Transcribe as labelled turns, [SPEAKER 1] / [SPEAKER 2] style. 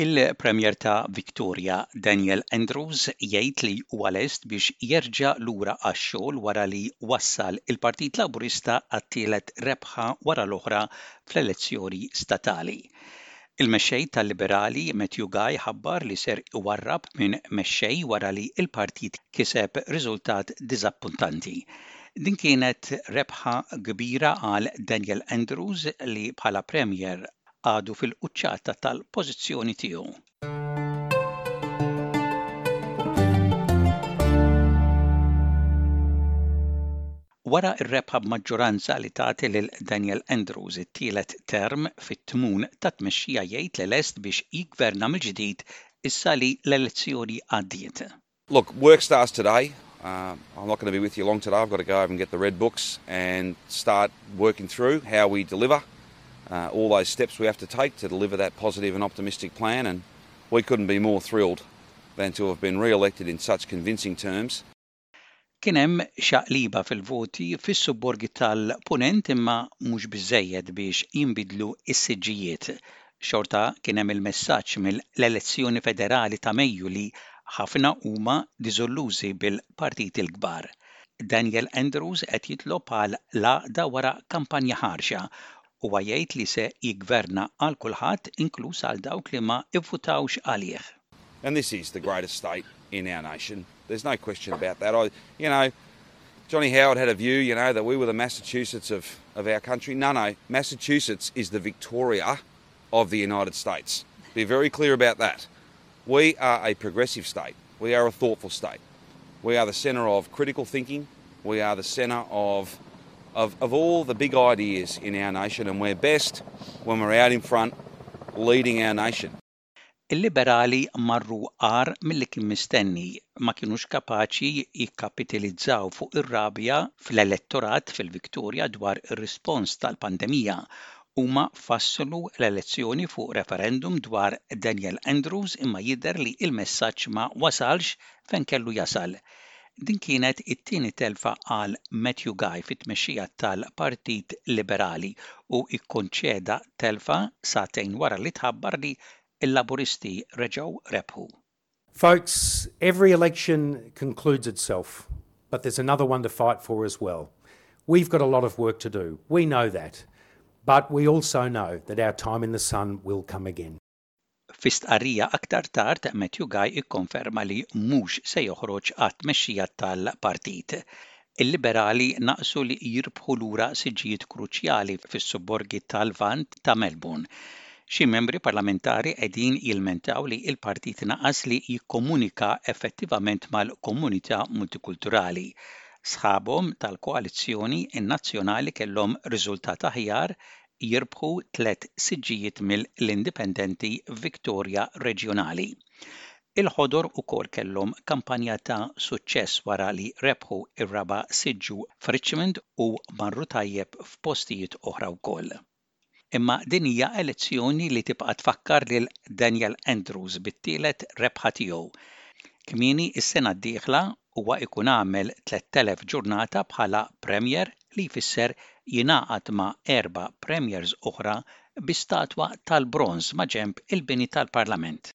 [SPEAKER 1] Il-Premier ta' Victoria, Daniel Andrews, jgħid li huwa lest biex jerġa' lura għax-xogħol wara li wassal il-Partit Laburista għat-tielet rebħa wara l-oħra fl-elezzjoni statali. Il-Mexxej tal-Liberali Matthew Guy ħabbar li ser iwarrab minn Mexxej wara li l-Partit kiseb riżultat diżappuntanti. Din kienet rebħa kbira għal Daniel Andrews li bħala Premier għadu fil-quċċata tal-pożizzjoni tiegħu. Wara r-rebħa b'maġġoranza li tagħti lil Daniel Andrews it-tielet term fit-tmun tat-tmexxija jgħid li lest biex jiggverna mill-ġdid issa li l-elezzjoni għaddiet.
[SPEAKER 2] Look, work starts today, I'm not going to be with you long today, I've got to go over and get the red books and start working through how we deliver all those steps we have to take to deliver that positive and optimistic plan and we couldn't be more thrilled than to have been re-elected in such convincing terms.
[SPEAKER 1] Kien hemm xaqliba fil-voti fis-subborgi tal-Punent imma mhux biżżejjed biex jinbidlu s-siġġijiet. Xorta kien hemm il-messaġġ mill-elezzjoni federali ta' Mejju li ħafna huma diżullużi bil-partiti l-kbar. Daniel Andrews qed jitlob għal l-għaqda wara kampanja ħarxa Huwa jgħid li se jiggverna għal kulħadd inkluż għal dawk li ma ivvutawx għalih.
[SPEAKER 2] And this is the greatest state in our nation. There is no question about that. I, you know, Johnny Howard had a view, you know, that we were the Massachusetts of, of our country. No, no, Massachusetts is the Victoria of the United States. Be very clear about that. We are a progressive state. We are a thoughtful state. We are the centre of critical thinking. We are the centre of of, of all the big ideas in our nation, and we're best when we're out in front leading our nation.
[SPEAKER 1] Il-liberali marru agħar milli kien mistenni, ma kinux kapaċi jikkapitilizzaw fuq ir-rabja fl-elettorat fil-Victoria dwar ir-rispons tal-pandemija. Huma fasslu l-elezzjoni fuq referendum dwar Daniel Andrews imma jidher li l-messaġġ ma wasalx fejn kellu jasal. Din kienet it-tieni telfa għal Matthew Guy fit-tmexxija tal-Partit Liberali u kkonċeda telfa sagħtejn wara li tħabbar li l-Laburisti reġgħu rebħu.
[SPEAKER 3] Folks, every election concludes itself, but there's another one to fight for as well. We've got a lot of work to do, we know that, but we also know that our time in the sun will come again.
[SPEAKER 1] Fi stqarrija aktar tard, Matthew Guy ikkonferma li mhux se joħroġ għat-tmexxija tal-Partit. Il-Liberali naqsu li jirbħu lura siġġijiet kruċjali fis-subborgi tal-Lvant ta' Melbourne. Xi membri parlamentari qegħdin jilmentaw li l-Partit naqas li jikkomunika effettivament mal-komunità multikulturali. Sħabhom tal-koalizzjoni, in-Nazzjonali kellhom riżultat aħjar jirbħu tliet siġġijiet mill-Indipendenti Victoria Reġjonali. Il-Ħodor ukoll kellhom kampanja ta' suċċess wara li rebħu r-raba' siġġu f'Richmond u marru tajjeb f'postijiet oħra wkoll. Imma din hija elezzjoni li tibqa' tfakkar lil Daniel Andrews bit-tielet rebħa tiegħu. Kmieni s-sena d-dieħla huwa jkun għamel 3,000 ġurnata bħala Premier li jfisser jingħaqad ma' erba' Premiers oħra bi statwa tal-bronż maġenb il-bini tal-Parlament.